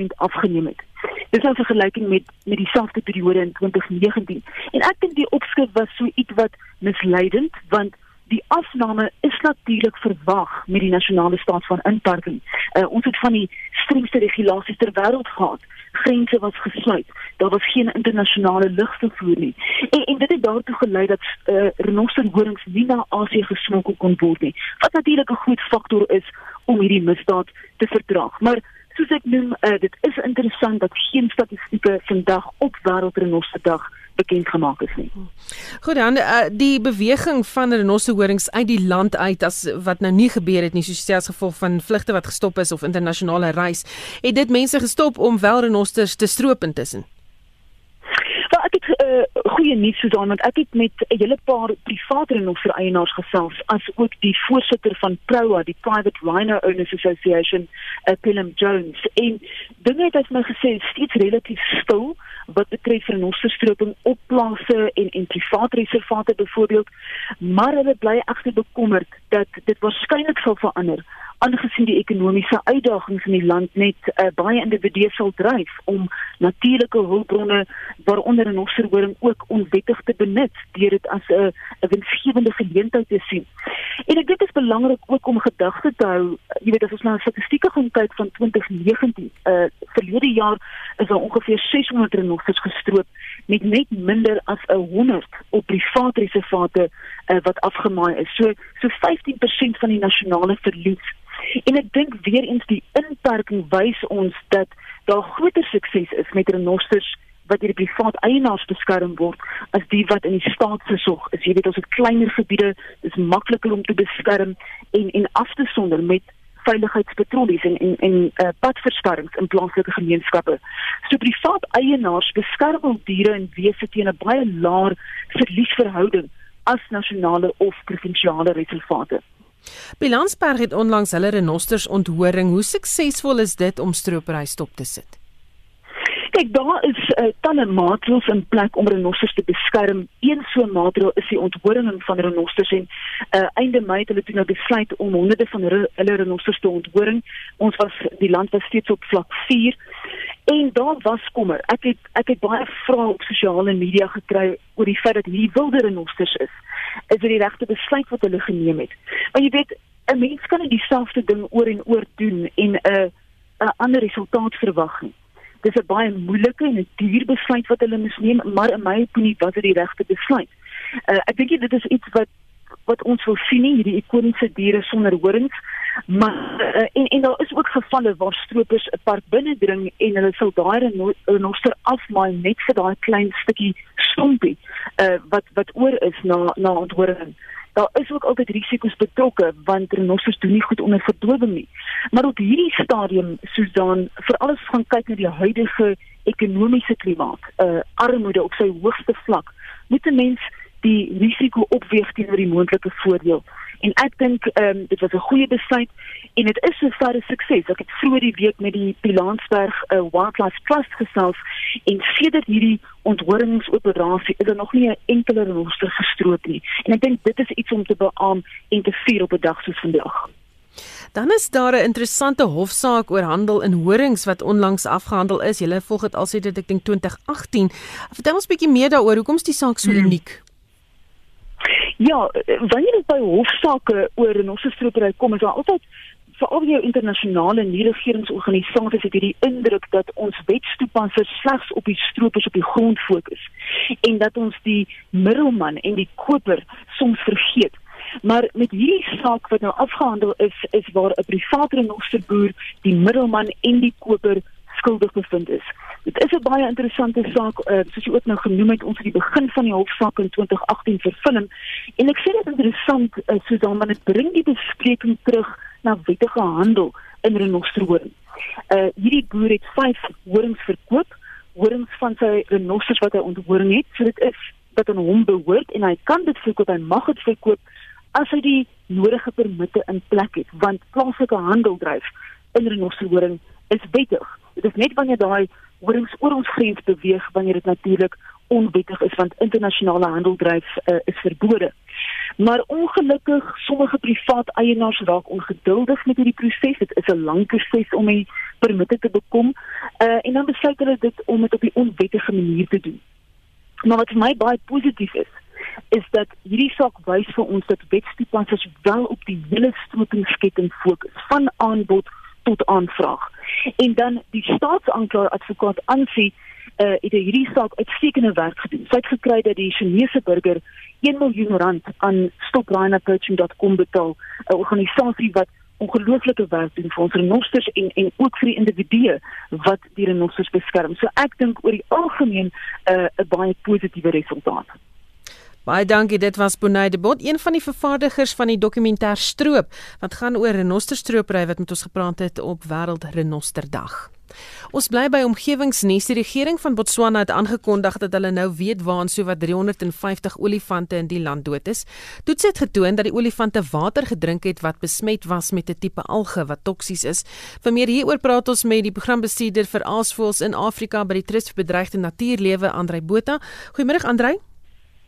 50% afgeneem het. Dis 'n vergelyking met met dieselfde periode in 2019. En ek dink die opskrif was so iets wat misleidend want die afname is natuurlik verwag met die nasionale staat van inperking. Uh, ons het van die strengste regulasies ter wêreld gehad. Grense was gesluit. Daar was geen internasionale lugvervoer nie. En, en dit het daartoe gelei dat uh, renosterhorings nie na Asië gesmokkel kon word nie. Wat natuurlik 'n groot faktor is om hierdie misdaad te verdraag. Maar soos ek noem, uh, dit is interessant dat geen statistieke vandag op wêreldrenosterdag bekend gemaak is nie. Goed dan uh, die beweging van renosterhorings uit die land uit as wat nou nie gebeur het nie soos as gevolg van vlugte wat gestop is of internasionale reis, het dit mense gestop om wel renosters te stroop intussen. Het uh, goeie nuus Susan want ek het met 'n hele paar private renoster eienaars gesels as ook die voorsitter van Proa die Private Rhino Owners Association, uh, Willem Jones. En dinge het vir my gesê steeds relatief stil wat betref renosterstroping op plase en en private reservate byvoorbeeld maar hulle bly egter bekommerd dat dit waarskynlik sal verander aangesien die ekonomiese uitdagings in die land net uh, baie individue sal dryf om natuurlike hulpbronne waaronder 'n osserhoring ook onwettig te benut deur dit as 'n 'n winsgewende geleentheid te sien. En ek dink dit is belangrik ook om gedagte te hou, jy weet as ons na statistieke gaan kyk van 2019, uh verlede jaar is daar ongeveer 600 renosters gestroop met net minder as 100 op private reservate uh, wat afgemaai is. So so 15% van die nasionale verlies En ek dink weer eens die inperking wys ons dat daar groter sukses is met renosters wat die privaat eienaars beskerm word as die wat in die staat se sorg is. Jy weet ons het kleiner gebiede, dis makliker om te beskerm en en af te sonder met veiligheidspatrollies en en en uh, padversperrings in plaaslike gemeenskappe. So privaat eienaars beskerm hul diere en wese teen 'n baie laer verliesverhouding as nasionale of provinsiale reservate. Bilansberg het onlangs hulle renosters onthoring. Hoe suksesvol is dit om stropery stop te sit? Kyk, daar is uh, talle maatreëls in plek om renosters te beskerm. Een so 'n maatreel is die onthoring van renosters en uh, einde Mei het hulle toe nou besluit om honderde van hulle renosters te onthoring. Ons was die land was steeds op vlak 4 en daar was kommer. Ek het ek het baie vrae op sosiale media gekry oor die feit dat hierdie wilde renosters is is dit die regte besluit wat hulle geneem het. Maar jy weet, 'n mens kan nie dieselfde ding oor en oor doen en 'n 'n ander resultaat verwag nie. Dis 'n baie moeilike en 'n duur besluit wat hulle moes neem, maar in my opinie was dit die regte besluit. Uh, ek dink dit is iets wat wat ons wil sien nie hierdie ikoniese diere sonder horings maar uh, en en daar is ook gevalle waar stroopers 'n park binnendring en hulle sal daai renoster afmaai net vir daai klein stukkie stompie uh, wat wat oor is na na onthoring daar is ook altyd risiko's betrokke want renosters doen nie goed onder verdowing nie maar op hierdie stadium Susan veral as ons gaan kyk na die huidige ekonomiese klimaat uh, armoede op sy hoogste vlak moet 'n mens die risiko opweeg teenoor die moontlike voordeel. En ek dink ehm um, dit was 'n goeie besluit en dit is 'n verre sukses. Ek het vroeër die week met die Pilansberg uh, Wildlife Trust gesels en sedert hierdie onthoringsoperasie is daar nog nie 'n enkele rooster gestroop nie. En ek dink dit is iets om te beam en te vier op 'n dag soos vandag. Dan is daar 'n interessante hofsaak oor handel in horings wat onlangs afgehandel is. Julle volg dit al sedert ek dink 2018. Vertel ons 'n bietjie meer daaroor. Hoekom is die saak so hmm. Ja, wanneer dit by hofsaake oor 'n ossestropery kom, is daar altyd veral jou internasionale en regeringsorganisasies het hierdie indruk dat ons wetstoepassers slegs op die stroopers op die grond fokus en dat ons die middelman en die koper soms vergeet. Maar met hierdie saak wat nou afgehandel is, is waar 'n private renosterboer die middelman en die koper skuldig bevind is. Dit is 'n baie interessante saak, uh, soos jy ook nou genoem het, ons het die begin van die hofsaak in 2018 verfilm en ek sê dit interessant uh, soos dan maar dit bring die bespreking terug na wettige handel in renosterhoring. Uh hierdie boer het 5 horings verkoop, horings van sy renosters wat hy onthoring het, so dit is wat aan hom behoort en hy kan dit verkoop, hy mag dit verkoop as hy die nodige permitte in plek het, want plaaslike handel dryf in renosterhoring is wettig. Dit is net wanneer daai horings oor ons grens beweeg wanneer dit natuurlik onwettig is want internasionale handel dryf uh, is verbode. Maar ongelukkig sommige privaat eienaars raak ongeduldig met hierdie proses. Dit is 'n lang proses om die permitte te bekom uh, en dan besluit hulle dit om dit op 'n onwettige manier te doen. Maar wat vir my baie positief is, is dat hierdie saak wys vir ons dat wetstoepassers wel op die hele stroopingsketting fokus van aanbod tot aanvraag. En dan die staatsaanklaer advokaat aansien uh, het hierdie saak uitstekende werk gedoen. Sy het gekry dat die Chinese burger 1 miljoen rand aan stoprhinopoaching.com betaal, 'n organisasie wat ongelooflike werk doen vir ons renosters en en ook vir die individue wat die renosters beskerm. So ek dink oor die algemeen eh, 'n uh, baie positiewe resultaat. Baie dankie. Dit was Bonnie de Bot, een van die vervaardigers van die dokumentêr Stroop wat gaan oor renosterstroopry wat met ons gepraat het op Wêreld Renosterdag. Ons bly by omgewingsnuus. Die regering van Botswana het aangekondig dat hulle nou weet waaraan sowat 350 olifante in die land dood is. Toets het getoon dat die olifante water gedrink het wat besmet was met 'n tipe alge wat toksies is. Vir meer hieroor praat ons met die programbestuurder vir aasvoëls in Afrika by die Trust vir Bedreigde Natuurlewe, Andrei Botha. Goeiemôre Andrei.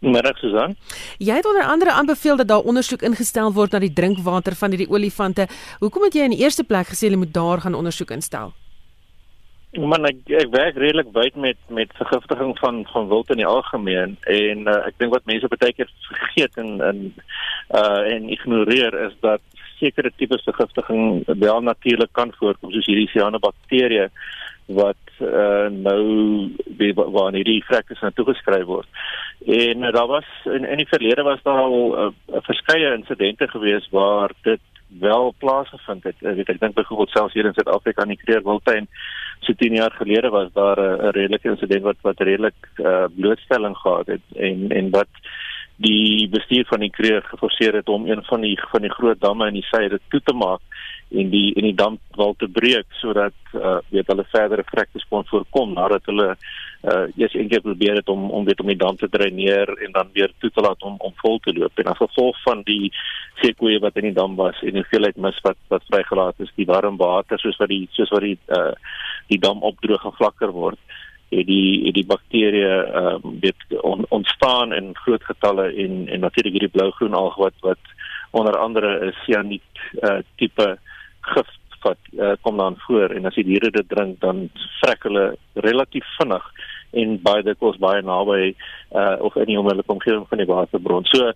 Middag Susan. Jy het onder andere aanbeveel dat daar ondersoek ingestel word na die drinkwater van hierdie olifante. Hoekom het jy in die eerste plek gesê hulle moet daar gaan ondersoek instel? Man ek ek werk redelik wyd met met vergiftiging van van wild in die algemeen en uh, ek dink wat mense baie keer vergeet en en uh en ignoreer is dat sekere tipe vergiftiging wel natuurlik kan voorkom soos hierdie cyanobakterieë wat uh nou waar hierdie vrekkes na toegeskryf word. En uh, daar was in in die verlede was daar al uh, verskeie insidente gewees waar dit wel plaasgevind het. Ek weet ek dink byvoorbeeld selfs hier in Suid-Afrika in die Kreerwiltuin so 10 jaar gelede was daar 'n redelike insident wat wat redelik uh, blootstelling gehad het en en wat die bestuur van die Kreer geforseer het om een van die van die groot damme in die suide toe te maak en die en die dam wal te breek sodat uh, weet hulle verdere vrekkes kon voorkom nadat hulle uh eers eendag probeer het om om weet om die dam te dreineer en dan weer toe te laat om om vol te loop. En as gevolg van die seekoeie wat in die dam was en die hoeveelheid mis wat wat vrygelaat is die warm water soos wat die soos wat die uh die dam opdroog en vlakker word het die het die bakterieë ehm um, weet on, ontstaan in groot getalle en en natuurlik hierdie blougroen alg wat wat onder andere 'n cyanide uh tipe gif wat uh, kom dan voor en as die diere dit drink dan vrek hulle relatief vinnig en baie dit kos baie naby uh of in die onmiddellike omgewing van die waterbron. So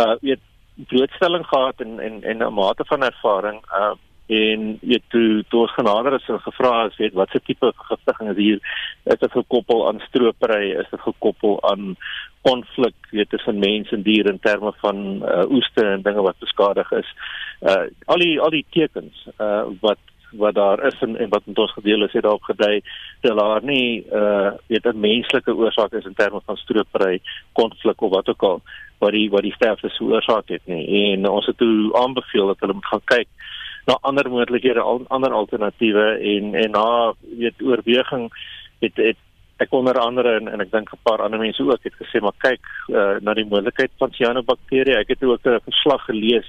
uh weet blootstelling gehad en en en 'n mate van ervaring uh en weet toe toe ons genader is en gevra is weet wat se tipe vergiftiging is hier is dit gekoppel aan stropery is dit gekoppel aan konflik weet tussen mens en dier in terme van uh, oeste en dinge wat beskadig is. Uh al die al die tekens uh wat wat daar is en, en wat met ons gedeel is het daarop gedui dat daar nie uh weet 'n menslike oorsaak is in terme van stropery konflik of wat ook al wat die wat die sterfte veroorsaak het nie. En ons het toe aanbeveel dat hulle moet gaan kyk na ander moontlikhede, ander alternatiewe en en na weet oorweging het het ek onder andere en, en ek dink 'n paar ander mense ook het gesê maar kyk uh, na die moontlikheid van cyanobakterieë. Ek het ook 'n verslag gelees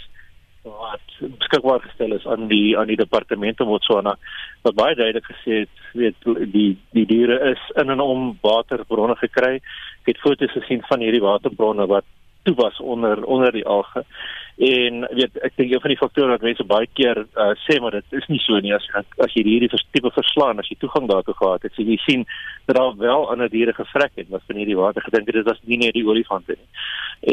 wat beskikbaar gestel is aan die aan die departement van Botswana wat baie duidelik gesê het weet die die diere is in en om waterbronne gekry. Ek het foto's gesien van hierdie waterbronne wat toe was onder onder die alge. En weet ek dink een van die faktore wat mense baie keer uh, sê maar dit is nie so nie as as jy hierdie tipe verslaan as jy toegang daartoe gehad het, so jy sien dat daar wel ander diere gevrek het wat van hierdie water gedink het dit was nie net die olifante nie.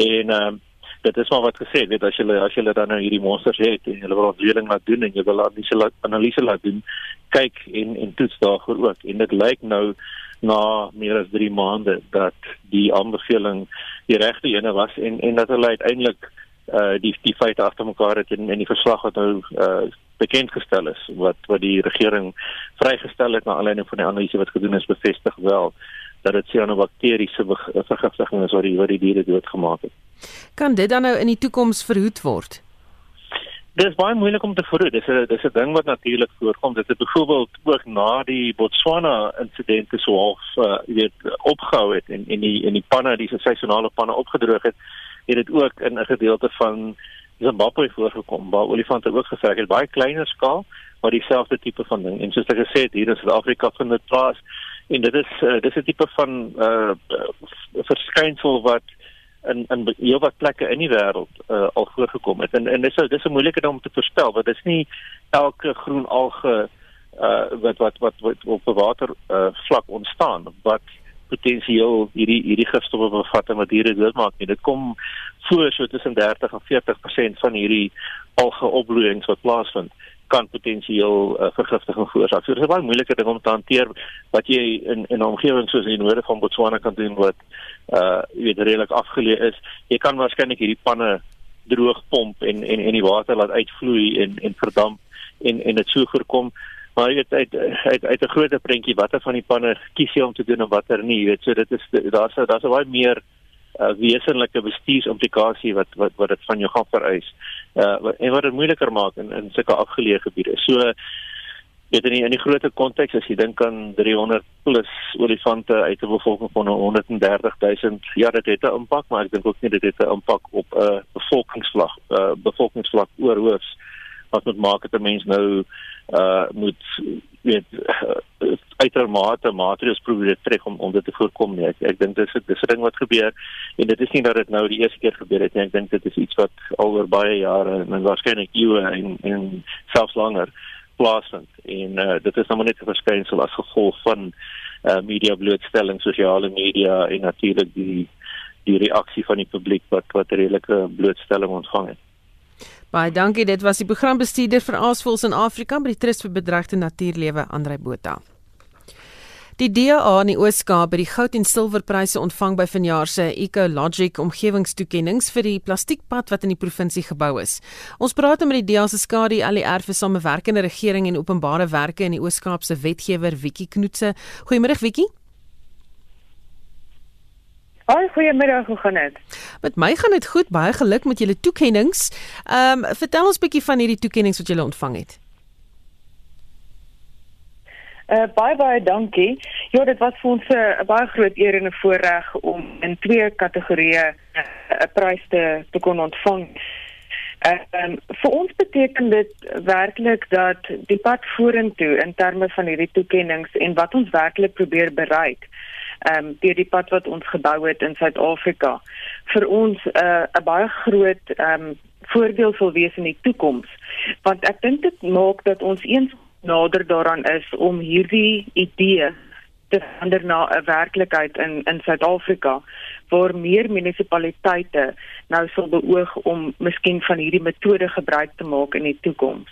En ehm uh, dit is maar wat gesê weet as jy as jy dan nou hierdie monsters het en jy wil ontleding laat doen en jy wil analise laat analise laat doen kyk en en toets daarvoor ook en dit lyk nou na meer as 3 maande dat die aanbeveling die regte ene was en en dat hulle uiteindelik uh die die feite agter mekaar het in in die verslag wat nou uh bekend gestel is wat wat die regering vrygestel het na aanleiding van die analise wat gedoen is bevestig wel dat dit cyanobakteriese vergiftiging is wat die wat die diere doodgemaak het. Kan dit dan nou in die toekoms verhoed word? Dit is baie moeilik om te verhoed. Dis 'n dis 'n ding wat natuurlik voorkom. Dit het byvoorbeeld ook na die Botswana insidente so half uh, weet opgehou het en en die en die panne, die seisonale panne opgedroog het, het dit ook in 'n gedeelte van Zimbabwe voorgekom waar olifante ook gevrek het, baie kleiner skaal, maar dieselfde tipe van ding. En soos ek gesê het, hier in Suid-Afrika vind dit plaas en dit is uh, dis 'n tipe van uh verskynsel wat in in heelwat plekke in die wêreld uh, al voorgekom het. En en dis dis 'n moeilike ding om te voorspel want dit is nie elke groen alge uh wat wat wat, wat op water uh vlak ontstaan wat potensieel hierdie hierdie gifstowwe bevat en wat diere doodmaak nie. Dit kom voor so tussen 30 en 40% van hierdie algeopbloeiings wat plaasvind kan potensieel uh, vergiftiging veroorsaak. So dit is 'n baie moeilike ding om te hanteer wat jy in in 'n omgewing soos in die noorde van Botswana kan doen wat uh jy weet redelik afgeleë is. Jy kan waarskynlik hierdie panne droog pomp en en en die water laat uitvloei en en verdamp en en dit so voorkom maar jy weet uit uit uit 'n groter prentjie watter van die panne kies jy om te doen en watter nie jy weet so dit is daar's daar's baie meer uh, wesenlike bestuursimplikasie wat wat wat dit van jou gaan vereis. Uh en wat dit moeiliker maak in in sulke afgeleë gebiede. So weet in die, in die groter konteks as jy dink aan 300 plus olifante uit 'n bevolking van 130 000, ja dit het 'n impak, maar ek dink ook nie dit het 'n impak op 'n uh, bevolkingsvlak uh bevolkingsvlak oorhoofs wat moet maak dat 'n mens nou uh moet weet uh, uitermate maatreëls probeer trek om om dit te voorkom nie. Ek, ek dink dis dis 'n ding wat gebeur en dit is nie dat dit nou die eerste keer gebeur het nie. Ek dink dit is iets wat al oor baie jare en waarskynlik eeue en en selfs langer plaasvind. En uh dit is nou net 'n verskynsel as gevolg van uh media blootstelling, sosiale media en natuurlik die die reaksie van die publiek wat wat redelike blootstelling ontvang het. Baie dankie. Dit was die programbestuurder vir Aasvoëls in Afrika by die Trust vir Bedreigde Natuurlewe, Andrei Botha. Die DA in die Oos-Kaap het die goud en silwerpryse ontvang by vanjaar se Ecologic omgewingstoekenninge vir die plastiekpad wat in die provinsie gebou is. Ons praat nou met die DA se skadu ALR vir samewerkende regering en openbare werke in die Oos-Kaap se wetgewer Wiekie Knoetse. Goeiemôre Wiekie. Hoi, goeiemiddag, hoe gaan dit? Met my gaan dit goed, baie geluk met julle toekenninge. Ehm um, vertel ons 'n bietjie van hierdie toekenninge wat julle ontvang het. Uh, baie baie dankie. Ja, dit was vir ons 'n uh, baie groot eer en 'n voorreg om in twee kategorieë 'n uh, prys te, te kon ontvang. Uh, um, vir ons beteken dit werklik dat die pad vorentoe in terme van hierdie toekenninge en wat ons werklik probeer bereik ehm um, deur die pad wat ons gebou het in Suid-Afrika vir ons 'n uh, 'n baie groot ehm um, voordeel sal wees in die toekoms want ek dink dit maak dat ons eens nader daaraan is om hierdie idee te verander na 'n werklikheid in in Suid-Afrika waar meer munisipaliteite nou sal beoog om miskien van hierdie metode gebruik te maak in die toekoms.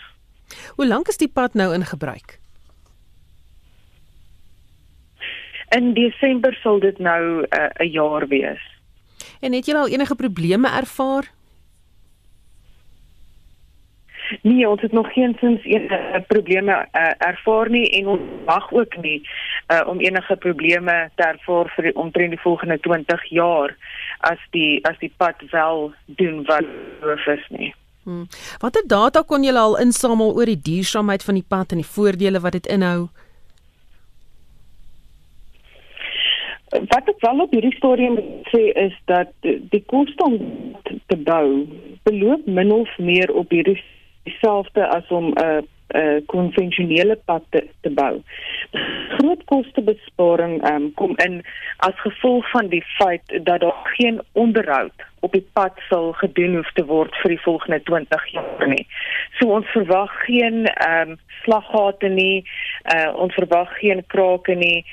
Hoe lank is die pad nou in gebruik? In Desember sal dit nou 'n uh, jaar wees. En het jy al enige probleme ervaar? Nee, ons het nog geen sins enige probleme uh, ervaar nie en ons wag ook nie uh, om enige probleme te ervaar vir die, omtrent die volgende 20 jaar as die as die pad wel doen wat hoof is nie. Hmm. Watter data kon julle al insamel oor die duursaamheid van die pad en die voordele wat dit inhou? Wat ek wel op hierdie stadium sê is dat die koste om te bou beloop min of meer op hierdie dieselfde as om 'n uh, 'n uh, konvensionele pad te, te bou. Groot kostebesparing um, kom in as gevolg van die feit dat daar geen onderhoud op die pad sal gedoen hoef te word vir die volgende 20 jaar nie. So ons verwag geen ehm um, slaggate nie. Uh, ons verwag geen krake nie.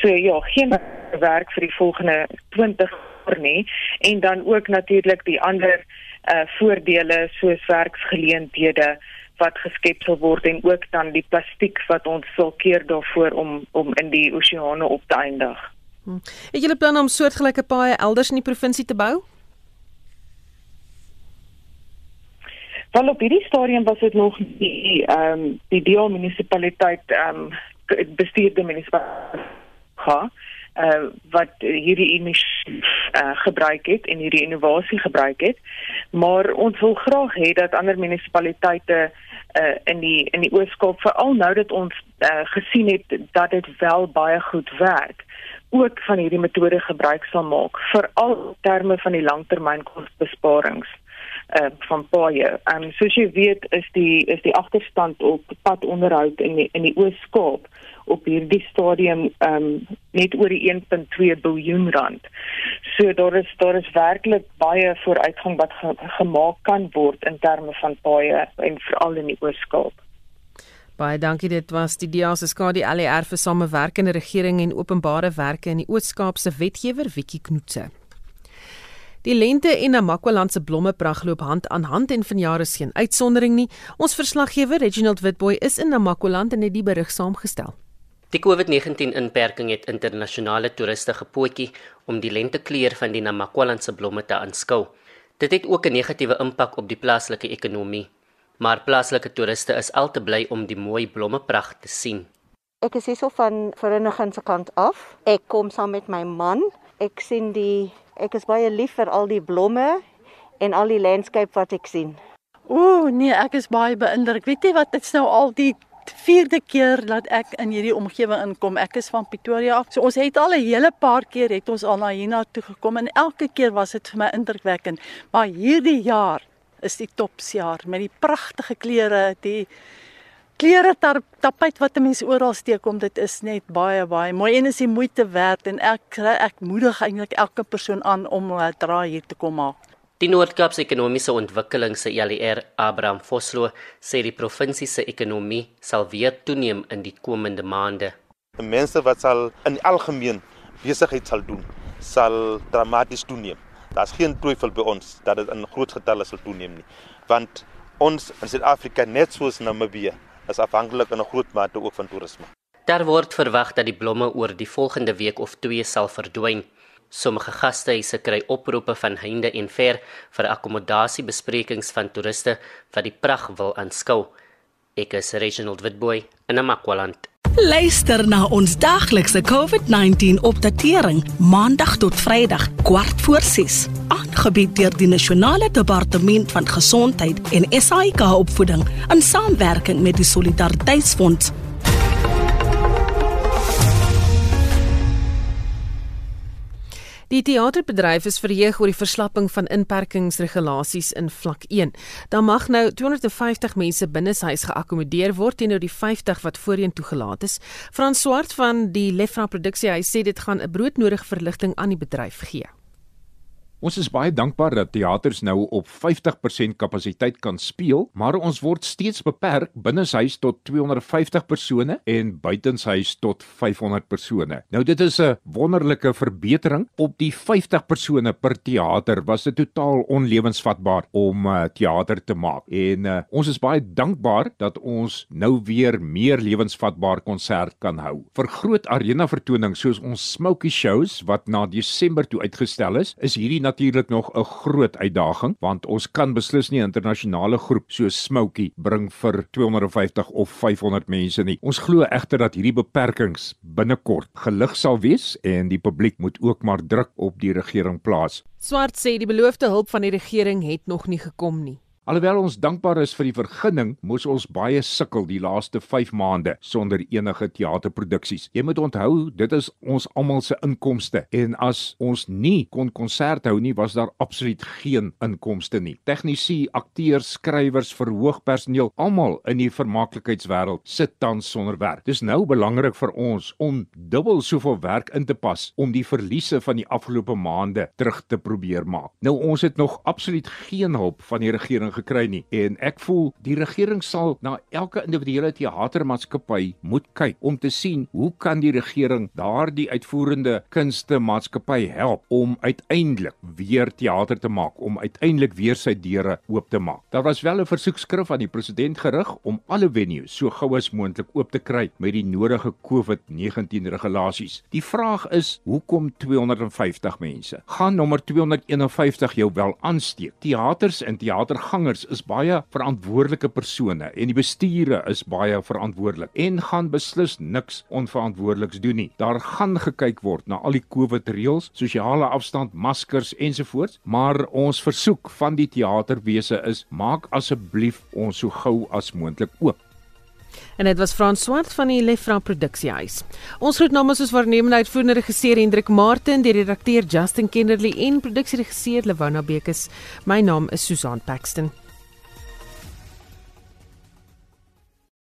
So ja, geen werk vir die volgende 20 nie en dan ook natuurlik die ander uh voordele soos werksgeleenthede wat geskep sal word en ook dan die plastiek wat ons sal keer daarvoor om om in die oseane op te eindig. Hmm. Het julle plan om soortgelyke paaie elders in die provinsie te bou? Wel op hierdie stadium was dit nog die ehm um, die deel munisipaliteit ehm um, bestuurde munisipaliteit ga uh, wat hierdie inisiatief uh, gebruik het en hierdie innovasie gebruik het maar ons wil graag hê dat ander munisipaliteite uh, in die in die Oos-Kaap veral nou dat ons uh, gesien het dat dit wel baie goed werk ook van hierdie metode gebruik sal maak veral terme van die langtermynkosbesparings uh, van paaie. Ehm um, soos jy weet is die is die agterstand op padonderhoud in die, in die Oos-Kaap op hierdie stadium ehm um, net oor die 1.2 miljard rand. So daar is daar is werklik baie vooruitgang wat ge, gemaak kan word in terme van paaie en veral in die Oos-Kaap. Baie dankie dit was die DEA se skadu LER vir samewerkende regering en openbare werke in die Oos-Kaap se wetgewer Wikkie Knoetse. Die lente en Namakwaland se blommepragt loop hand aan hand en vanjaar is geen uitsondering nie. Ons verslaggewer Reginald Witboy is in Namakwaland en het die berig saamgestel. Die COVID-19 inperking het internasionale toeriste gepootjie om die lentekleur van die Namakwaland se blomme te aanskou. Dit het ook 'n negatiewe impak op die plaaslike ekonomie, maar plaaslike toeriste is al te bly om die mooi blommepragt te sien. Ek is hierso van Vereniging se kant af. Ek kom saam met my man. Ek sien die Ek is baie lief vir al die blomme en al die landscape wat ek sien. Ooh, nee, ek is baie beïndruk. Weet jy wat, dit is nou al die vierde keer dat ek in hierdie omgewing inkom. Ek is van Pretoria af. So ons het al 'n hele paar keer het ons al na hierna toe gekom en elke keer was dit vir my indrukwekkend. Maar hierdie jaar is die topsjaar met die pragtige kleure, die klere tapijt wat 'n mens oral steek om dit is net baie baie mooi en is die moeite werd en ek ek moedig eintlik elke persoon aan om uh, dra hier te kom maak. Die Noord-Kaapse Ekonomiese Ontwikkeling se LER Abraham Vosloo sê die provinsie se ekonomie sal weer toeneem in die komende maande. Die mense wat sal in algemeen besigheid sal doen, sal dramaties toeneem. Daar's geen twyfel by ons dat dit in groot getalle sal toeneem nie, want ons in Suid-Afrika net soos Namibië is afhanklik in 'n groot mate ook van toerisme. Daar word verwag dat die blomme oor die volgende week of 2 sal verdwyn. Sommige gastehuise kry oproepe van heinde en ver vir akkommodasiebesprekings van toeriste wat die pragt wil aanskou. Ek is Reginald Witboy in Amakwaland. Luister na ons daglikse COVID-19 opdatering maandag tot Vrydag kwart voor 6 aangebied deur die Nasionale Departement van Gesondheid en SAIK opvoeding in samewerking met die Solidariteitsfonds Die teaterbedryf is verheug oor die verslapping van inperkingsregulasies in vlak 1. Daar mag nou 250 mense binne huis geakkommodeer word teenoor die 50 wat voorheen toegelaat is. Frans Swart van die Lefra Produksiehuis sê dit gaan 'n broodnodige verligting aan die bedryf gee. Ons is baie dankbaar dat teaters nou op 50% kapasiteit kan speel, maar ons word steeds beperk binne huis tot 250 persone en buitenshuis tot 500 persone. Nou dit is 'n wonderlike verbetering. Op die 50 persone per teater was dit totaal onlewensvatbaar om uh, teater te maak. En uh, ons is baie dankbaar dat ons nou weer meer lewensvatbaar konsert kan hou. Vir groot arena vertonings soos ons Smoky shows wat na Desember toe uitgestel is, is hierdie natuurlik nog 'n groot uitdaging want ons kan beslis nie 'n internasionale groep so Smoky bring vir 250 of 500 mense nie. Ons glo egter dat hierdie beperkings binnekort gelig sal wees en die publiek moet ook maar druk op die regering plaas. Swart sê die beloofde hulp van die regering het nog nie gekom nie. Alhoewel ons dankbaar is vir die vergunning, moes ons baie sukkel die laaste 5 maande sonder enige teaterproduksies. Jy moet onthou, dit is ons almal se inkomste en as ons nie kon konsert hou nie, was daar absoluut geen inkomste nie. Tegnisi, akteurs, skrywers, verhoogpersoneel, almal in die vermaaklikheidswêreld sit tans sonder werk. Dis nou belangrik vir ons om dubbel soveel werk in te pas om die verliese van die afgelope maande terug te probeer maak. Nou ons het nog absoluut geen hulp van die regering gekry nie. En ek voel die regering sal na elke individuele teatermaatskappy moet kyk om te sien hoe kan die regering daardie uitvoerende kunste maatskappy help om uiteindelik weer teater te maak, om uiteindelik weer sy deure oop te maak. Daar was wel 'n versoekskrif aan die president gerig om alle venues so gou as moontlik oop te kry met die nodige COVID-19 regulasies. Die vraag is, hoekom 250 mense? Gaan nommer 251 jou wel aansteek? Teaters en teatergangers is baie verantwoordelike persone en die bestuure is baie verantwoordelik en gaan beslis niks onverantwoordeliks doen nie. Daar gaan gekyk word na al die COVID-reëls, sosiale afstand, maskers ensovoorts, maar ons versoek van die teaterwese is maak asseblief ons so gou as moontlik oop. En dit was Frans Swart van die Lefra Produksiehuis. Ons groet namens ons waarnemende uitvoerende regisseur Hendrik Martin, die redakteur Justin Kennerly en produksieregisseur Lewona Bekes. My naam is Susan Paxton.